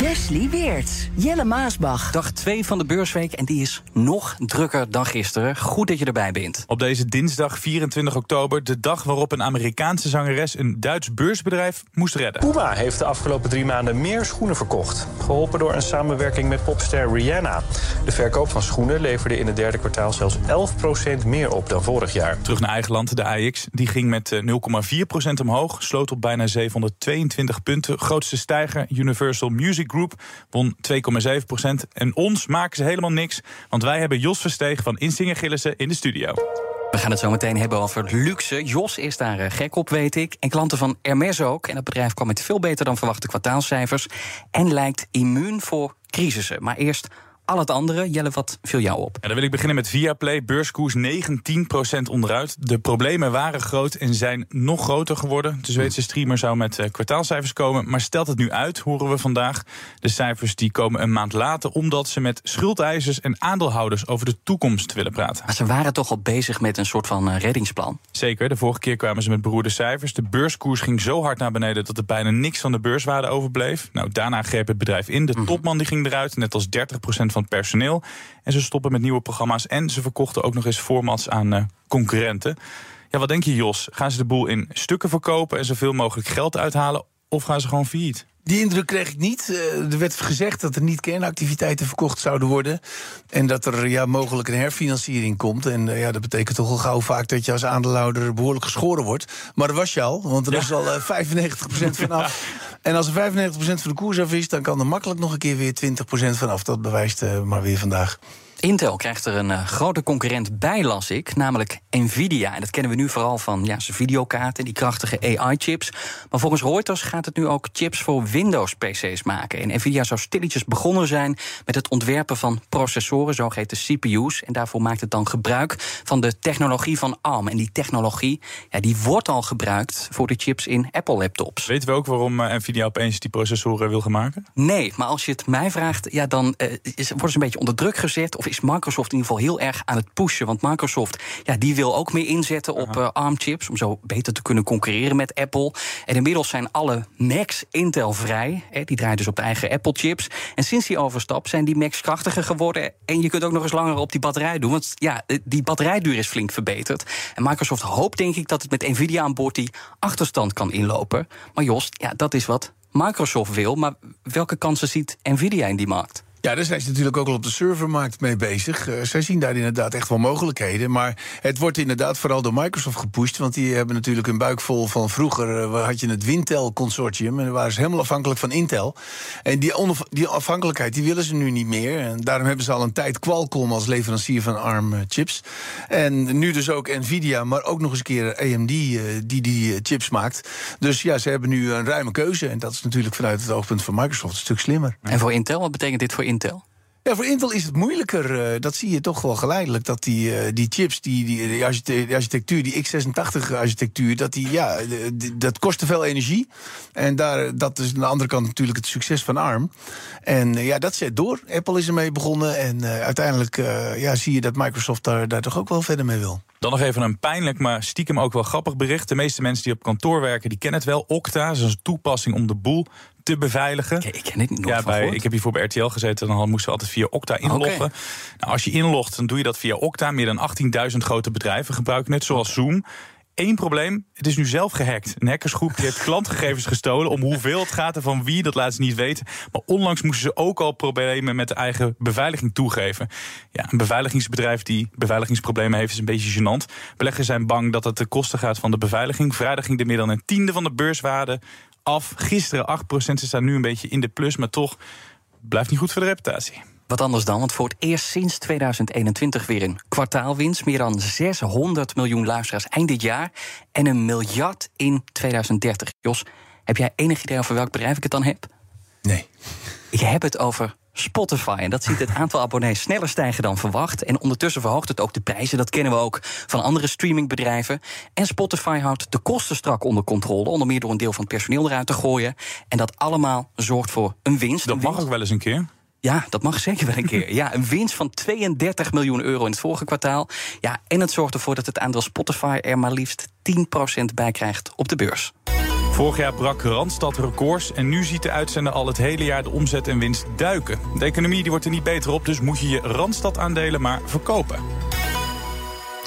Wesley Weerts, Jelle Maasbach. Dag 2 van de beursweek en die is nog drukker dan gisteren. Goed dat je erbij bent. Op deze dinsdag 24 oktober, de dag waarop een Amerikaanse zangeres een Duits beursbedrijf moest redden. Puma heeft de afgelopen drie maanden meer schoenen verkocht. Geholpen door een samenwerking met popster Rihanna. De verkoop van schoenen leverde in het derde kwartaal zelfs 11% meer op dan vorig jaar. Terug naar eigen land, de AX. Die ging met 0,4% omhoog, sloot op bijna 722 punten. Grootste stijger, Universal Music Group won 2,7% En ons maken ze helemaal niks, want wij hebben Jos Versteeg van Insinger Gillissen in de studio. We gaan het zo meteen hebben over luxe. Jos is daar eh, gek op, weet ik. En klanten van Hermes ook. En het bedrijf kwam met veel beter dan verwachte kwartaalcijfers. En lijkt immuun voor crisissen. Maar eerst al het andere. Jelle, wat viel jou op? Ja, dan wil ik beginnen met Viaplay. Beurskoers 19% onderuit. De problemen waren groot en zijn nog groter geworden. De Zweedse streamer zou met uh, kwartaalcijfers komen. Maar stelt het nu uit, horen we vandaag. De cijfers die komen een maand later... omdat ze met schuldeisers en aandeelhouders over de toekomst willen praten. Maar ze waren toch al bezig met een soort van uh, reddingsplan? Zeker. De vorige keer kwamen ze met beroerde cijfers. De beurskoers ging zo hard naar beneden... dat er bijna niks van de beurswaarde overbleef. Nou, daarna greep het bedrijf in. De topman die ging eruit, net als 30% van personeel. En ze stoppen met nieuwe programma's. En ze verkochten ook nog eens formats aan uh, concurrenten. Ja, wat denk je, Jos? Gaan ze de boel in stukken verkopen en zoveel mogelijk geld uithalen? Of gaan ze gewoon failliet? Die indruk kreeg ik niet. Uh, er werd gezegd dat er niet kernactiviteiten verkocht zouden worden. En dat er ja, mogelijk een herfinanciering komt. En uh, ja, dat betekent toch al gauw vaak dat je als aandeelhouder behoorlijk geschoren wordt. Maar dat was je al, want er ja. was al uh, 95% vanaf. En als er 95% van de koers af is, dan kan er makkelijk nog een keer weer 20% vanaf. Dat bewijst maar weer vandaag. Intel krijgt er een uh, grote concurrent bij, las ik, namelijk Nvidia. En dat kennen we nu vooral van ja, zijn videokaarten, die krachtige AI-chips. Maar volgens Reuters gaat het nu ook chips voor Windows-PC's maken. En Nvidia zou stilletjes begonnen zijn met het ontwerpen van processoren, zogeheten CPU's. En daarvoor maakt het dan gebruik van de technologie van ARM. En die technologie ja, die wordt al gebruikt voor de chips in Apple-laptops. Weten we ook waarom uh, Nvidia opeens die processoren wil gaan maken? Nee, maar als je het mij vraagt, ja, dan is, worden ze een beetje onder druk gezet. Of is Microsoft in ieder geval heel erg aan het pushen. Want Microsoft ja, die wil ook meer inzetten op uh, ARM-chips... om zo beter te kunnen concurreren met Apple. En inmiddels zijn alle Macs Intel-vrij. Die draaien dus op de eigen Apple-chips. En sinds die overstap zijn die Macs krachtiger geworden... en je kunt ook nog eens langer op die batterij doen. Want ja, die batterijduur is flink verbeterd. En Microsoft hoopt denk ik dat het met Nvidia aan boord... die achterstand kan inlopen. Maar Jos, ja, dat is wat Microsoft wil. Maar welke kansen ziet Nvidia in die markt? Ja, daar zijn ze natuurlijk ook al op de servermarkt mee bezig. Uh, zij zien daar inderdaad echt wel mogelijkheden. Maar het wordt inderdaad vooral door Microsoft gepusht. Want die hebben natuurlijk een buik vol van vroeger. Uh, had je het Wintel-consortium. En daar waren ze helemaal afhankelijk van Intel. En die, die afhankelijkheid die willen ze nu niet meer. En daarom hebben ze al een tijd Qualcomm als leverancier van ARM-chips. En nu dus ook Nvidia, maar ook nog eens een keer AMD uh, die die chips maakt. Dus ja, ze hebben nu een ruime keuze. En dat is natuurlijk vanuit het oogpunt van Microsoft een stuk slimmer. En voor Intel, wat betekent dit voor Intel? Ja, voor Intel is het moeilijker. Uh, dat zie je toch wel geleidelijk. Dat die, uh, die chips, die, die, die, architectuur, die x86-architectuur, dat die, ja, die, dat kost te veel energie. En daar, dat is aan de andere kant natuurlijk het succes van ARM. En uh, ja, dat zet door. Apple is ermee begonnen. En uiteindelijk ja, zie je dat Microsoft daar, daar toch ook wel verder mee wil. Dan nog even een pijnlijk, maar stiekem ook wel grappig bericht. De meeste mensen die op kantoor werken, die kennen het wel. Okta, is een toepassing om de boel te beveiligen. Ik ken het niet ja, bij, Ik heb hiervoor bij RTL gezeten, dan moesten we altijd via Okta inloggen. Okay. Nou, als je inlogt, dan doe je dat via Okta. Meer dan 18.000 grote bedrijven gebruiken het, zoals okay. Zoom. Eén probleem, het is nu zelf gehackt. Een hackersgroep die heeft klantgegevens gestolen. Om hoeveel het gaat en van wie, dat laten ze niet weten. Maar onlangs moesten ze ook al problemen met de eigen beveiliging toegeven. Ja, een beveiligingsbedrijf die beveiligingsproblemen heeft is een beetje gênant. Beleggers zijn bang dat het de kosten gaat van de beveiliging. Vrijdag ging er meer dan een tiende van de beurswaarde af. Gisteren 8%, ze staan nu een beetje in de plus, maar toch blijft niet goed voor de reputatie. Wat anders dan, want voor het eerst sinds 2021 weer een kwartaalwinst. Meer dan 600 miljoen luisteraars eind dit jaar. En een miljard in 2030. Jos, heb jij enig idee over welk bedrijf ik het dan heb? Nee. Ik heb het over Spotify. En dat ziet het aantal abonnees sneller stijgen dan verwacht. En ondertussen verhoogt het ook de prijzen. Dat kennen we ook van andere streamingbedrijven. En Spotify houdt de kosten strak onder controle. Onder meer door een deel van het personeel eruit te gooien. En dat allemaal zorgt voor een winst. Dat Een mag ook wel eens een keer. Ja, dat mag zeker wel een keer. Ja, een winst van 32 miljoen euro in het vorige kwartaal. Ja, en het zorgt ervoor dat het aandeel Spotify er maar liefst 10% bij krijgt op de beurs. Vorig jaar brak Randstad records en nu ziet de uitzender al het hele jaar de omzet en winst duiken. De economie die wordt er niet beter op, dus moet je je Randstad-aandelen maar verkopen.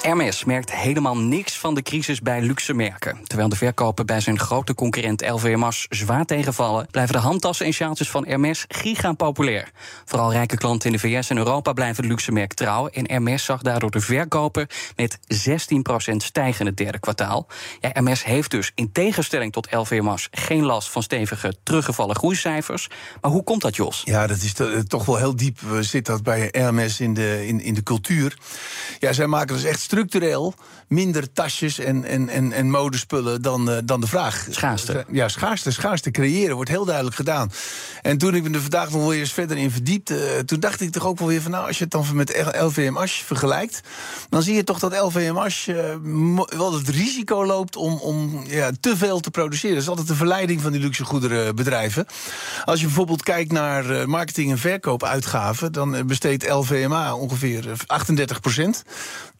Hermes merkt helemaal niks van de crisis bij luxe merken. Terwijl de verkopen bij zijn grote concurrent LVMH zwaar tegenvallen... blijven de handtassen en sjaaltjes van Hermes giga populair. Vooral rijke klanten in de VS en Europa blijven het luxe merk trouw... en Hermes zag daardoor de verkopen met 16% stijgen in het derde kwartaal. Ja, Hermes heeft dus in tegenstelling tot LVMH... geen last van stevige teruggevallen groeicijfers. Maar hoe komt dat, Jos? Ja, dat is eh, toch wel heel diep eh, zit dat bij Hermes in de, in, in de cultuur. Ja, zij maken dus echt structureel minder tasjes en, en, en, en modespullen dan, eh, dan de vraag. Schaarste. Ja, schaarste, schaarste creëren wordt heel duidelijk gedaan. En toen ik me er vandaag nog wel eens verder in verdiepte... eh, toen dacht ik toch ook wel weer van... nou, als je het dan met LVMH vergelijkt... dan zie je toch dat LVMH eh, wel het risico loopt om, om ja, te veel te produceren. Dat is altijd de verleiding van die luxe goederenbedrijven. Als je bijvoorbeeld kijkt naar marketing- en verkoopuitgaven... dan besteedt LVMH ongeveer eh, 38 procent.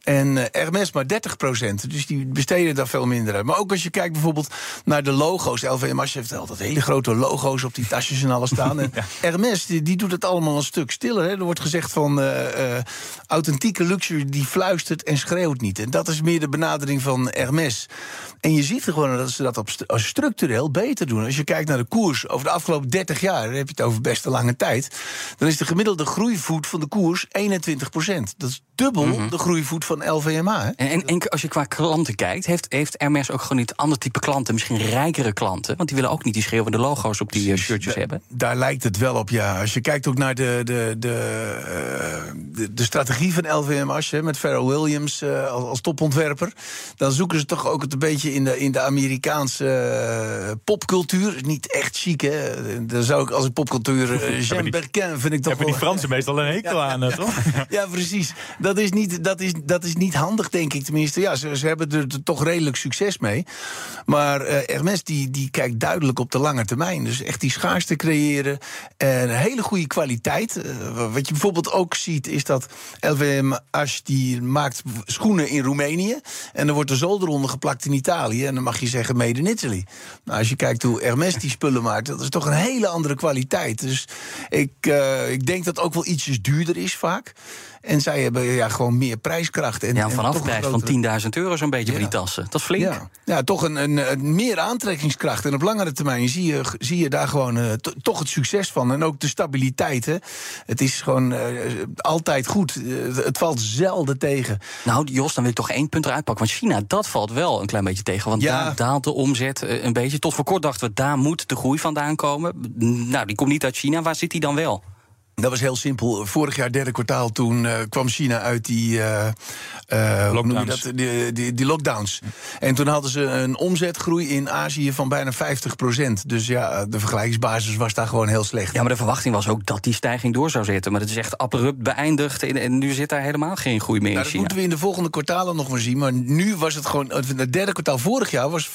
En eh, Hermes maar 30 procent. Dus die besteden daar veel minder uit. Maar ook als je kijkt bijvoorbeeld naar de logo's. LVMH heeft altijd hele grote logo's op die tasjes en alles staan. En Hermes die, die doet het allemaal een stuk stiller. Hè. Er wordt gezegd van eh, eh, authentieke luxury die fluistert en schreeuwt niet. En dat is meer de benadering van Hermes. En je ziet gewoon dat ze dat op st- structureel beter doen. Als je kijkt naar de koers over de afgelopen 30 jaar, dan heb je het over best een lange tijd. Dan is de gemiddelde groeivoet van de koers 21 procent. Dat is dubbel de groeivoet van LVMH. Hè? En, en, als je qua klanten kijkt, heeft, heeft Hermes ook gewoon niet ander type klanten, misschien rijkere klanten? Want die willen ook niet die schreeuwende logo's op die eh, shirtjes Da- hebben. Daar lijkt het wel op, ja. Als je kijkt ook naar de, de, de, eh, de, de strategie van LVMH... hè, met Pharrell Williams eh, als, als topontwerper... dan zoeken ze toch ook het een beetje in de, in de Amerikaanse popcultuur. Niet echt chic, hè. Daar zou ik als een popcultuur... Jean die- Berquin vind ik toch Hebben die wel... Fransen meestal een hekel aan, toch? Ja, precies. Dat is, niet, dat, is, dat is niet handig, denk ik. Tenminste, ja, ze, hebben er, toch redelijk succes mee. Maar eh Hermes die, die kijkt duidelijk op de lange termijn. Dus echt die schaarste creëren. En hele goede kwaliteit. Eh, wat je bijvoorbeeld ook ziet, is dat LVMH die maakt schoenen in Roemenië. En dan wordt de zool eronder geplakt in Italië. En dan mag je zeggen made in Italy. Nou, als je kijkt hoe Hermes die spullen maakt, dat is toch een hele andere kwaliteit. Dus ik, eh, ik denk dat ook wel ietsjes duurder is vaak. En zij hebben ja, gewoon meer prijskracht. En, Ja, vanaf prijs van 10.000 euro zo'n beetje voor die tassen. Dat is flink. Ja, ja toch een, een, een meer aantrekkingskracht. En op langere termijn zie je, zie je daar gewoon eh, to- toch het succes van. En ook de stabiliteit. Hè. Het is gewoon eh, altijd goed. Eh, het valt zelden tegen. Nou, Jos, dan wil ik toch één punt eruit pakken. Want China, dat valt wel een klein beetje tegen. Want Ja. daar daalt de omzet een beetje. Tot voor kort dachten we, daar moet de groei vandaan komen. Nou, die komt niet uit China. Waar zit die dan wel? Dat was heel simpel. Vorig jaar, derde kwartaal, toen eh, kwam China uit die, eh, eh, Lockdowns. dat? Die, die, die lockdowns. En toen hadden ze een omzetgroei in Azië van bijna 50 procent. Dus ja, de vergelijkingsbasis was daar gewoon heel slecht. Ja, maar de verwachting was ook dat die stijging door zou zetten. Maar het is echt abrupt beëindigd. En, en nu zit daar helemaal geen groei meer Nou, in dat China. moeten we in de volgende kwartalen nog maar zien. Maar nu was het gewoon. Het derde kwartaal vorig jaar was 50%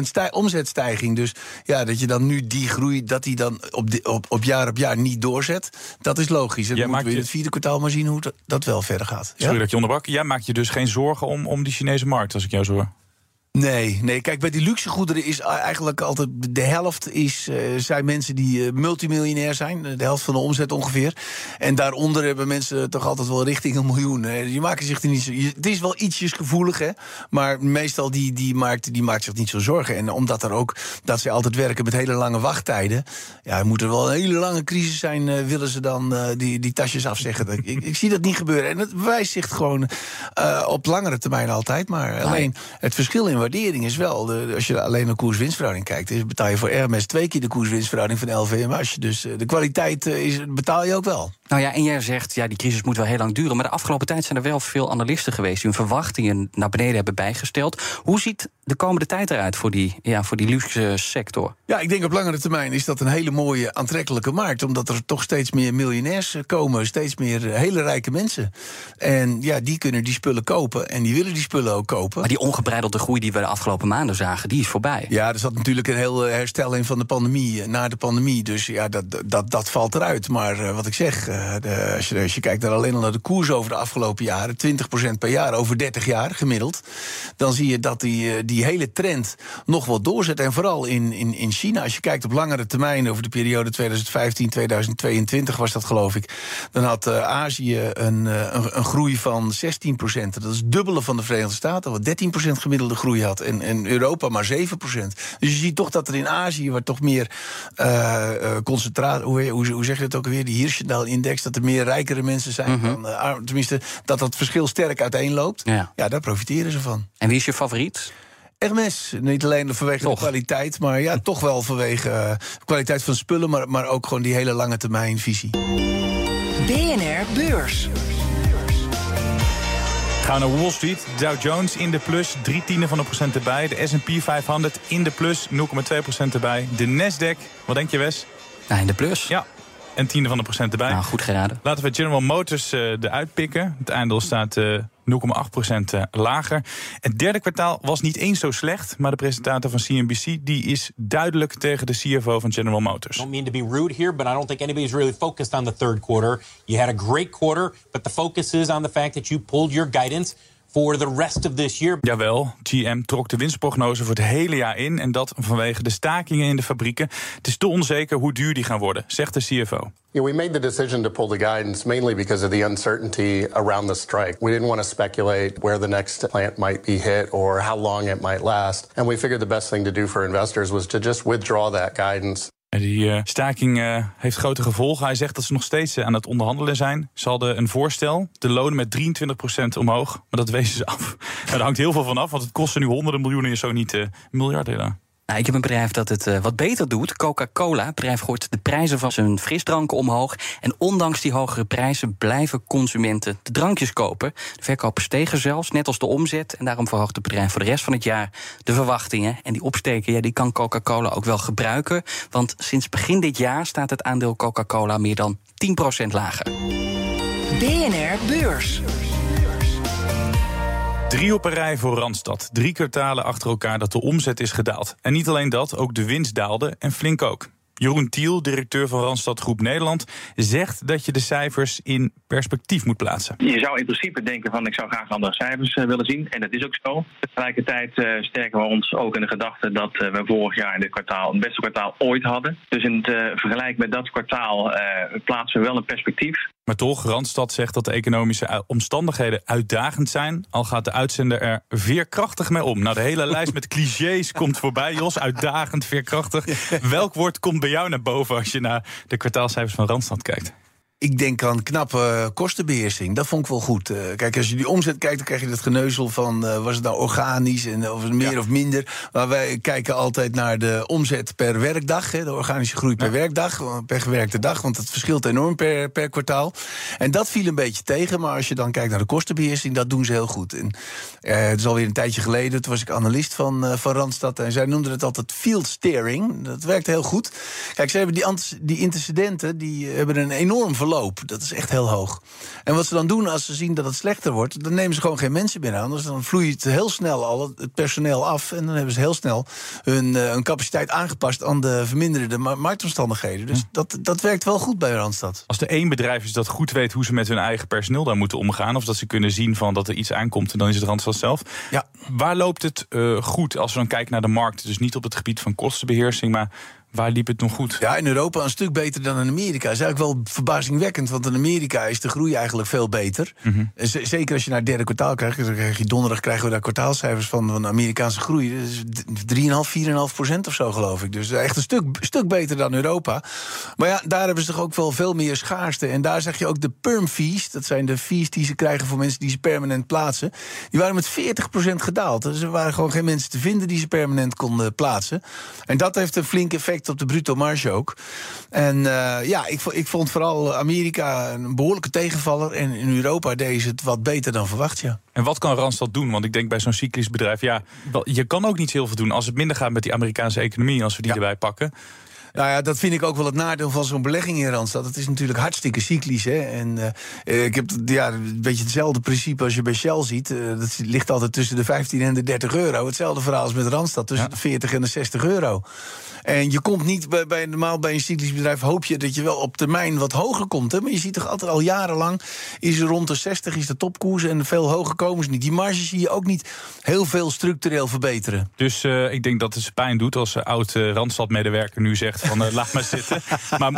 stij, omzetstijging. Dus ja, dat je dan nu die groei. dat die dan op, op jaar op jaar niet doorzet. Dat is logisch. En dan moeten we in het vierde kwartaal maar zien hoe dat, dat wel verder gaat. Sorry Ja? dat je onderbrak. Jij maakt je dus geen zorgen om, om die Chinese markt, als ik jou zo hoor. Nee, nee, kijk, bij die luxegoederen is eigenlijk altijd de helft is, eh, zijn mensen die eh, multimiljonair zijn. De helft van de omzet ongeveer. En daaronder hebben mensen toch altijd wel richting een miljoen. hè. Die maken zich er niet zo. je- Het is wel ietsjes gevoelig, hè. Maar meestal die, die, markt, die maakt zich niet zo zorgen. En omdat er ook dat ze altijd werken met hele lange wachttijden. Ja, moet er wel een hele lange crisis zijn. eh, willen ze dan eh, die, die tasjes afzeggen? ik, ik zie dat niet gebeuren. En het bewijst zich gewoon eh, op langere termijn altijd. Maar alleen het verschil in waardering is wel, de, als je alleen naar koers-winstverhouding kijkt, is, betaal je voor Hermes twee keer de koers-winstverhouding van LVM. Als je dus de kwaliteit is, betaal je ook wel. Nou ja, en jij zegt, ja, die crisis moet wel heel lang duren. Maar de afgelopen tijd zijn er wel veel analisten geweest die hun verwachtingen naar beneden hebben bijgesteld. Hoe ziet de komende tijd eruit voor die, ja, voor die luxe sector? Ja, ik denk op langere termijn is dat een hele mooie, aantrekkelijke markt. Omdat er toch steeds meer miljonairs komen, steeds meer hele rijke mensen. En ja, die kunnen die spullen kopen en die willen die spullen ook kopen. Maar die ongebreidelde groei die we de afgelopen maanden zagen, die is voorbij. Ja, er zat natuurlijk een heel herstel in van de pandemie, na de pandemie. Dus ja, dat, dat, dat valt eruit. Maar wat ik zeg, de, als, je, als je kijkt naar alleen al naar de koers over de afgelopen jaren, 20% per jaar over 30 jaar gemiddeld, dan zie je dat die, die hele trend nog wel doorzet. En vooral in, in, in China, als je kijkt op langere termijn, over de periode 2015-2022 was dat geloof ik, dan had Azië een, een, een, groei van 16%. Dat is het dubbele van de Verenigde Staten, wat 13% gemiddelde groei had. En, en Europa maar 7%. Dus je ziet toch dat er in Azië, waar toch meer uh, concentratie, hoe, hoe, hoe zeg je het ook weer, die Hirschendaal-index, dat er meer rijkere mensen zijn. Mm -hmm. dan, tenminste, dat dat verschil sterk uiteenloopt. Ja. ja, daar profiteren ze van. En wie is je favoriet? Hermes. Niet alleen vanwege toch. de kwaliteit, maar ja, toch wel vanwege uh, de kwaliteit van spullen, maar, maar ook gewoon die hele lange termijn visie. BNR Beurs. Gaan naar Wall Street. Dow Jones in de plus, drie tienden van een procent erbij. De S&P 500 in de plus, 0,2 procent erbij. De Nasdaq, wat denk je Wes? Nou, in de plus. Ja, en tiende van de procent erbij. Nou, goed geraden. Laten we General Motors uh, eruit pikken. Het aandeel staat uh, 0,8% uh, lager. Het derde kwartaal was niet eens zo slecht, maar de presentator van CNBC die is duidelijk tegen de CFO van General Motors. I don't mean to be rude here, but I don't think anybody's really focused on the third quarter. You had a great quarter, but the focus is on the fact that you pulled your guidance for the rest of this year. Jawel, GM trok de winstprognose voor het hele jaar in en dat vanwege de stakingen in de fabrieken. Het is te onzeker hoe duur die gaan worden, zegt de CFO. Yeah, we made the decision to pull the guidance mainly because of the uncertainty around the strike. We didn't want to speculate where the next plant might be hit or how long it might last. And we figured the best thing to do for investors was to just withdraw that guidance. Die uh, staking uh, heeft grote gevolgen. Hij zegt dat ze nog steeds uh, aan het onderhandelen zijn. Ze hadden een voorstel, de lonen met 23% omhoog. Maar dat wezen ze af. Daar hangt heel veel van af, want het kost nu honderden miljoenen en zo niet miljarden. Nou, ik heb een bedrijf dat het uh, wat beter doet. Coca-Cola. Het bedrijf gooit de prijzen van zijn frisdranken omhoog. En ondanks die hogere prijzen blijven consumenten de drankjes kopen. De verkopen stegen zelfs, net als de omzet. En daarom verhoogt het bedrijf voor de rest van het jaar de verwachtingen. En die opsteken, ja, die kan Coca-Cola ook wel gebruiken. Want sinds begin dit jaar staat het aandeel Coca-Cola meer dan 10% lager. BNR Beurs. Drie op een rij voor Randstad. Drie kwartalen achter elkaar dat de omzet is gedaald. En niet alleen dat, ook de winst daalde en flink ook. Jeroen Tiel, directeur van Randstad Groep Nederland, zegt dat je de cijfers in perspectief moet plaatsen. Je zou in principe denken van ik zou graag andere cijfers uh, willen zien. En dat is ook zo. Tegelijkertijd uh, sterken we ons ook in de gedachte dat uh, we vorig jaar in dit kwartaal het beste kwartaal ooit hadden. Dus in het vergelijk met dat kwartaal plaatsen we wel een perspectief. Maar toch, Randstad zegt dat de economische omstandigheden uitdagend zijn. Al gaat de uitzender er veerkrachtig mee om. Nou, de hele lijst met clichés komt voorbij, Jos. Uitdagend, veerkrachtig. Welk woord komt bij jou naar boven als je naar de kwartaalcijfers van Randstad kijkt? Ik denk aan knappe kostenbeheersing. Dat vond ik wel goed. Uh, kijk, als je die omzet kijkt, dan krijg je het geneuzel van... Uh, was het nou organisch en of het meer ja. of minder. Maar wij kijken altijd naar de omzet per werkdag. Hè, de organische groei per ja. werkdag, per gewerkte dag. Want het verschilt enorm per, per kwartaal. En dat viel een beetje tegen. Maar als je dan kijkt naar de kostenbeheersing, dat doen ze heel goed. En, uh, het is alweer een tijdje geleden. Toen was ik analist van, van Randstad. En zij noemden het altijd field steering. Dat werkt heel goed. Kijk, ze hebben die, die intercedenten, die hebben een enorm Dat is echt heel hoog. En wat ze dan doen als ze zien dat het slechter wordt, dan nemen ze gewoon geen mensen meer aan. Dus dan vloeit heel snel al het personeel af. En dan hebben ze heel snel hun, uh, hun capaciteit aangepast aan de verminderde marktomstandigheden. Dus dat, dat werkt wel goed bij Randstad. Als er één bedrijf is dat goed weet hoe ze met hun eigen personeel daar moeten omgaan, of dat ze kunnen zien van dat er iets aankomt, dan is het Randstad zelf. Ja. Waar loopt het uh, goed als we dan kijken naar de markt? Dus niet op het gebied van kostenbeheersing, maar Waar liep het nog goed? Ja, in Europa een stuk beter dan in Amerika. Dat is eigenlijk wel verbazingwekkend, want in Amerika is de groei eigenlijk veel beter. Mhm. Zeker als je naar het derde kwartaal krijgt. Dan krijg je, donderdag krijgen we daar kwartaalcijfers van, van de Amerikaanse groei. Dat is d- 3,5, 4,5 procent of zo, geloof ik. Dus echt een stuk, stuk beter dan Europa. Maar ja, daar hebben ze toch ook wel veel meer schaarste. En daar zeg je ook de perm fees. Dat zijn de fees die ze krijgen voor mensen die ze permanent plaatsen. Die waren met 40 procent gedaald. Dus er waren gewoon geen mensen te vinden die ze permanent konden plaatsen. En dat heeft een flink effect op de bruto marge ook. En eh, ja, ik, ik vond vooral Amerika een behoorlijke tegenvaller. En in Europa deed ze het wat beter dan verwacht, ja. En wat kan Randstad doen? Want ik denk bij zo'n cyclisch bedrijf, ja, je kan ook niet heel veel doen als het minder gaat met die Amerikaanse economie, als we die erbij pakken. Nou ja, dat vind ik ook wel het nadeel van zo'n belegging in Randstad. Het is natuurlijk hartstikke cyclisch. Hè? En eh, ik heb ja, een beetje hetzelfde principe als je bij Shell ziet. Eh, dat ligt altijd tussen de 15 en de 30 euro. Hetzelfde verhaal als met Randstad, tussen de 40 en de 60 euro. En je komt niet bij, bij, normaal bij een cyclisch bedrijf, hoop je dat je wel op termijn wat hoger komt. Hè? Maar je ziet toch altijd al jarenlang, is er rond de 60 is de topkoers en veel hoger komen ze niet. Die marges zie je ook niet heel veel structureel verbeteren. Dus eh, ik denk dat het ze pijn doet als oud eh, Randstad-medewerker nu zegt van eh, laat maar zitten. Maar,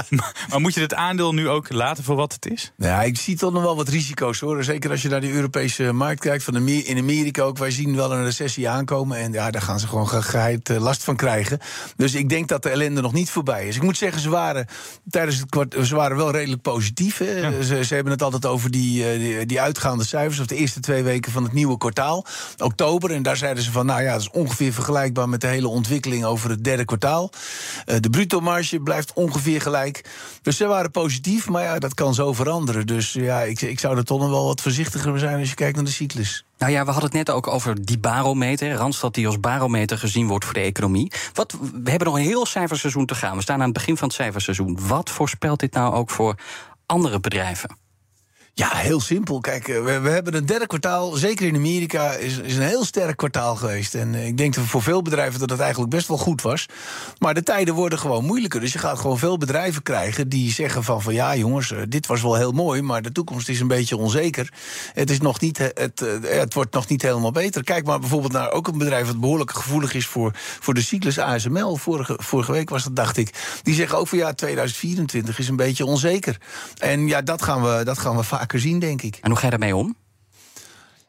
maar moet je het aandeel nu ook laten voor wat het is? Ja, ik zie toch nog wel wat risico's hoor. Zeker als je naar de Europese markt kijkt. Van Amer- in Amerika ook. Wij zien wel een recessie aankomen. En ja, daar gaan ze gewoon ge- geheid eh, last van krijgen. Dus ik denk dat de ellende nog niet voorbij is. Ik moet zeggen, ze waren tijdens het kwart, ze waren wel redelijk positief. Ze, ze hebben het altijd over die, eh, die, die uitgaande cijfers. Of de eerste twee weken van het nieuwe kwartaal. Oktober. En daar zeiden ze van, nou ja, dat is ongeveer vergelijkbaar met de hele ontwikkeling over het derde kwartaal. De bruto marge blijft ongeveer gelijk. Dus ze waren positief, maar ja, dat kan zo veranderen. Dus ja, ik, ik zou er toch wel wat voorzichtiger zijn als je kijkt naar de cyclus. Nou ja, we hadden het net ook over die barometer. Randstad die als barometer gezien wordt voor de economie. Wat, we hebben nog een heel cijferseizoen te gaan. We staan aan het begin van het cijferseizoen. Wat voorspelt dit nou ook voor andere bedrijven? Ja, heel simpel. Kijk, eh, we, we hebben een derde kwartaal, zeker in Amerika, is, is een heel sterk kwartaal geweest. En eh, ik denk dat voor veel bedrijven dat het eigenlijk best wel goed was. Maar de tijden worden gewoon moeilijker. Dus je gaat gewoon veel bedrijven krijgen die zeggen van, van ja jongens, eh, dit was wel heel mooi, maar de toekomst is een beetje onzeker. Het, is nog niet, het, het wordt nog niet helemaal beter. Kijk maar bijvoorbeeld naar ook een bedrijf dat behoorlijk gevoelig is voor, voor de cyclus ASML. Vorige, vorige week was dat, dacht ik. Die zeggen ook van ja, 2024 is een beetje onzeker. En ja, dat gaan we, dat gaan we vaker zien, denk ik. En hoe ga je daarmee om?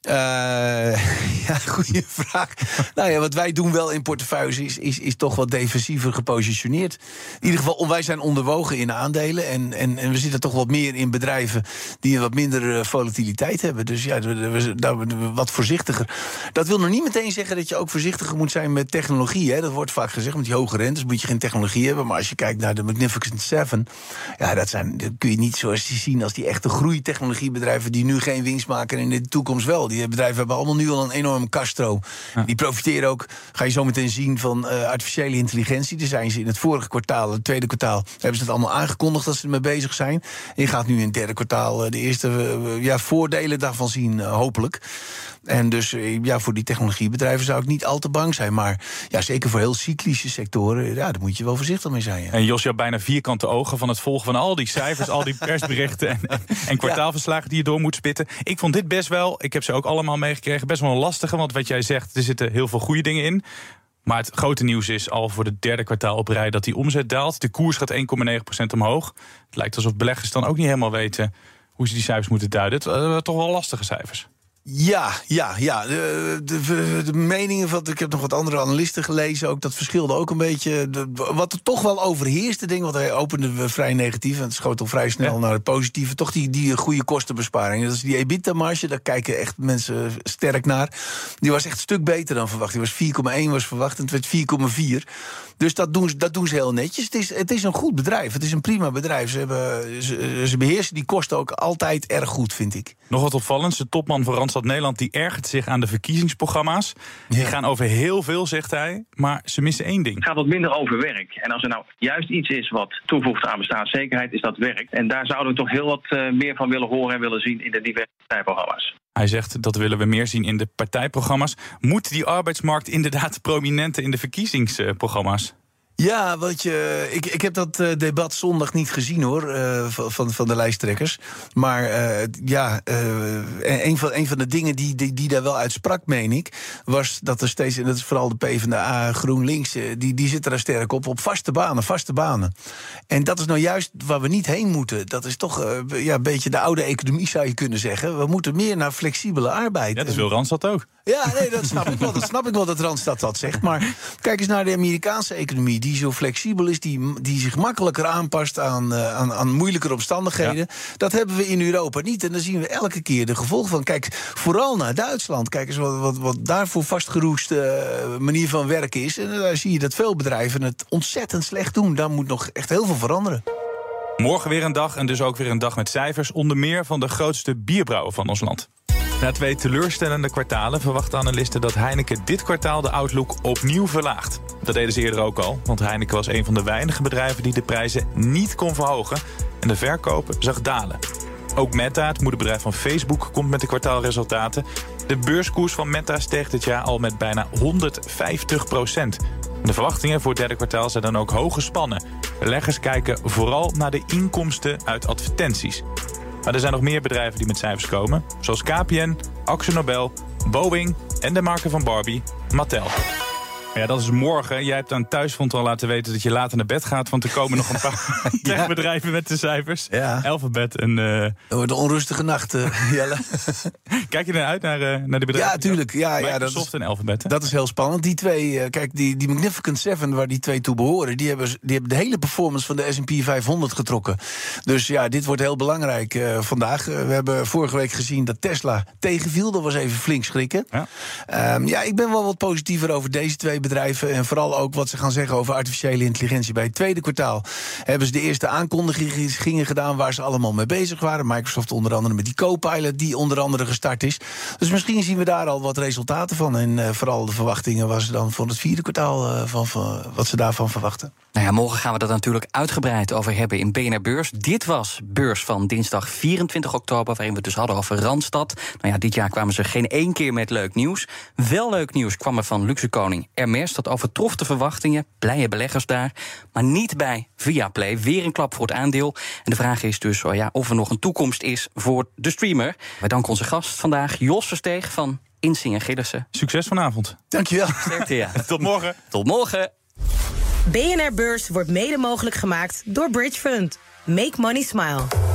Eh, ja, goede vraag. nou ja, wat wij doen wel in portefeuilles is, is, is toch wat defensiever gepositioneerd. In ieder geval, wij zijn onderwogen in aandelen. En, en, en we zitten toch wat meer in bedrijven die een wat minder eh, volatiliteit hebben. Dus ja, we- we- wat voorzichtiger. Dat wil nog niet meteen zeggen dat je ook voorzichtiger moet zijn met technologie. Hè. Dat wordt vaak gezegd, met die hoge rentes moet je geen technologie hebben. Maar als je kijkt naar de Magnificent Seven, ja, dat, zijn, dat kun je niet zoals die zien als die echte groeitechnologiebedrijven die nu geen winst maken en in de toekomst wel. Bedrijven hebben allemaal nu al een enorme kaststroom. Die profiteren ook, ga je zo meteen zien, van eh, artificiële intelligentie. Daar zijn ze in het vorige kwartaal, het tweede kwartaal, hebben ze het allemaal aangekondigd dat ze ermee bezig zijn. En je gaat nu in het derde kwartaal eh, de eerste eh, ja, voordelen daarvan zien, hopelijk. En dus eh, ja, voor die technologiebedrijven zou ik niet al te bang zijn. Maar ja, zeker voor heel cyclische sectoren, ja, daar moet je wel voorzichtig mee zijn. Ja. En Jos, je hebt bijna vierkante ogen van het volgen van al die cijfers, al die persberichten en, en, en kwartaalverslagen die je door moet spitten. Ik vond dit best wel, ik heb ze ook allemaal meegekregen, best wel een lastige. Want wat jij zegt, er zitten heel veel goede dingen in. Maar het grote nieuws is al voor het derde kwartaal op rij dat die omzet daalt. De koers gaat 1,9% omhoog. Het lijkt alsof beleggers dan ook niet helemaal weten hoe ze die cijfers moeten duiden. Het waren toch wel lastige cijfers. Ja, ja, ja. De, de, de meningen van. Ik heb nog wat andere analisten gelezen ook. Dat verschilde ook een beetje. De- wat er toch wel overheerste, ding, want hij opende we vrij negatief. En het schoot al vrij snel naar het positieve. Toch die, die goede kostenbesparing. Dat is die EBITDA-marge. Daar kijken echt mensen sterk naar. Die was echt een stuk beter dan verwacht. Die was 4,1 was verwacht en het werd 4,4. Dus dat doen, ze- dat doen ze heel netjes. Het is, het is een goed bedrijf. Het is een prima bedrijf. Ze, hebben, ze, ze beheersen die kosten ook altijd erg goed, vind ik. Nog wat opvallends, de topman van Randstad Nederland die ergert zich aan de verkiezingsprogramma's. Die gaan over heel veel, zegt hij, maar ze missen één ding. Het gaat wat minder over werk. En als er nou juist iets is wat toevoegt aan bestaanszekerheid, is dat werk. En daar zouden we toch heel wat eh, meer van willen horen en willen zien in de diverse partijprogramma's. Hij zegt dat willen we meer zien in de partijprogramma's. Moet die arbeidsmarkt inderdaad prominenter in de verkiezingsprogramma's? Ja, wat je, ik, ik heb dat uh, debat zondag niet gezien hoor, uh, van, van de lijsttrekkers. Maar uh, ja, een, van, een van de dingen die, die, die daar wel uitsprak, meen ik, was dat er steeds, en dat is vooral de PvdA, GroenLinks, die, die zitten daar sterk op, op vaste banen, vaste banen. En dat is nou juist waar we niet heen moeten. Dat is toch ja, een beetje de oude economie, zou je kunnen zeggen. We moeten meer naar flexibele arbeid. Ja, dat wil Randstad ook. Ja, nee, dat snap ik wel. Dat snap ik wel dat Randstad dat zegt. Maar kijk eens naar de Amerikaanse economie, die zo flexibel is, die, die zich makkelijker aanpast aan, uh, aan, aan moeilijkere omstandigheden. Dat hebben we in Europa niet. En dan zien we elke keer de gevolgen van. Kijk, vooral naar Duitsland. Kijk eens wat, wat, wat daarvoor vastgeroeste uh, manier van werken is. En daar zie je dat veel bedrijven het ontzettend slecht doen. Daar moet nog echt heel veel veranderen. Morgen weer een dag en dus ook weer een dag met cijfers. Onder meer van de grootste bierbrouwer van ons land. Na twee teleurstellende kwartalen verwachten analisten dat Heineken dit kwartaal de outlook opnieuw verlaagt. Dat deden ze eerder ook al, want Heineken was een van de weinige bedrijven die de prijzen niet kon verhogen en de verkopen zag dalen. Ook Meta, het moederbedrijf van Facebook, komt met de kwartaalresultaten. De beurskoers van Meta steeg dit jaar al met bijna 150 procent. De verwachtingen voor het derde kwartaal zijn dan ook hoog gespannen. Beleggers kijken vooral naar de inkomsten uit advertenties. Maar er zijn nog meer bedrijven die met cijfers komen. Zoals KPN, Axel Nobel, Boeing en de marken van Barbie, Mattel. Ja, dat is morgen. Jij hebt aan thuisfront al laten weten dat je later naar bed gaat. Want er komen nog een paar ja. bedrijven met de cijfers. Ja. Alphabet en... Uh... Dat wordt een onrustige nacht, Jelle. Kijk je er uit naar, uh, naar de bedrijven? Ja, tuurlijk. Ja, ja, dat is, en Alphabet. Dat is heel spannend. Die twee, kijk, die, die Magnificent Seven waar die twee toe behoren... Die hebben, die hebben de hele performance van de S&P 500 getrokken. Dus ja, dit wordt heel belangrijk vandaag. we hebben vorige week gezien dat Tesla tegenviel. Dat was even flink schrikken. Ja, um, ja ik ben wel wat positiever over deze twee bedrijven. En vooral ook wat ze gaan zeggen over artificiële intelligentie. Bij het tweede kwartaal hebben ze de eerste aankondigingen gedaan waar ze allemaal mee bezig waren. Microsoft onder andere met die Copilot, die onder andere gestart is. Dus misschien zien we daar al wat resultaten van. En uh, vooral de verwachtingen was dan voor het vierde kwartaal van, van, wat ze daarvan verwachten. Nou ja, morgen gaan we dat natuurlijk uitgebreid over hebben in BNR Beurs. Dit was Beurs van dinsdag 24 oktober, waarin we het dus hadden over Randstad. Nou ja, dit jaar kwamen ze geen één keer met leuk nieuws. Wel leuk nieuws kwam er van luxe koning Hermes. Dat overtrof de verwachtingen, blije beleggers daar. Maar niet bij Viaplay. Weer een klap voor het aandeel. En de vraag is dus oh ja, of er nog een toekomst is voor de streamer. Wij danken onze gast vandaag, Jos Versteeg van Insing Gillissen. Succes vanavond. Dankjewel. Sterkte, ja. Tot morgen. Tot morgen. BNR Beurs wordt mede mogelijk gemaakt door Bridge Fund. Make money smile.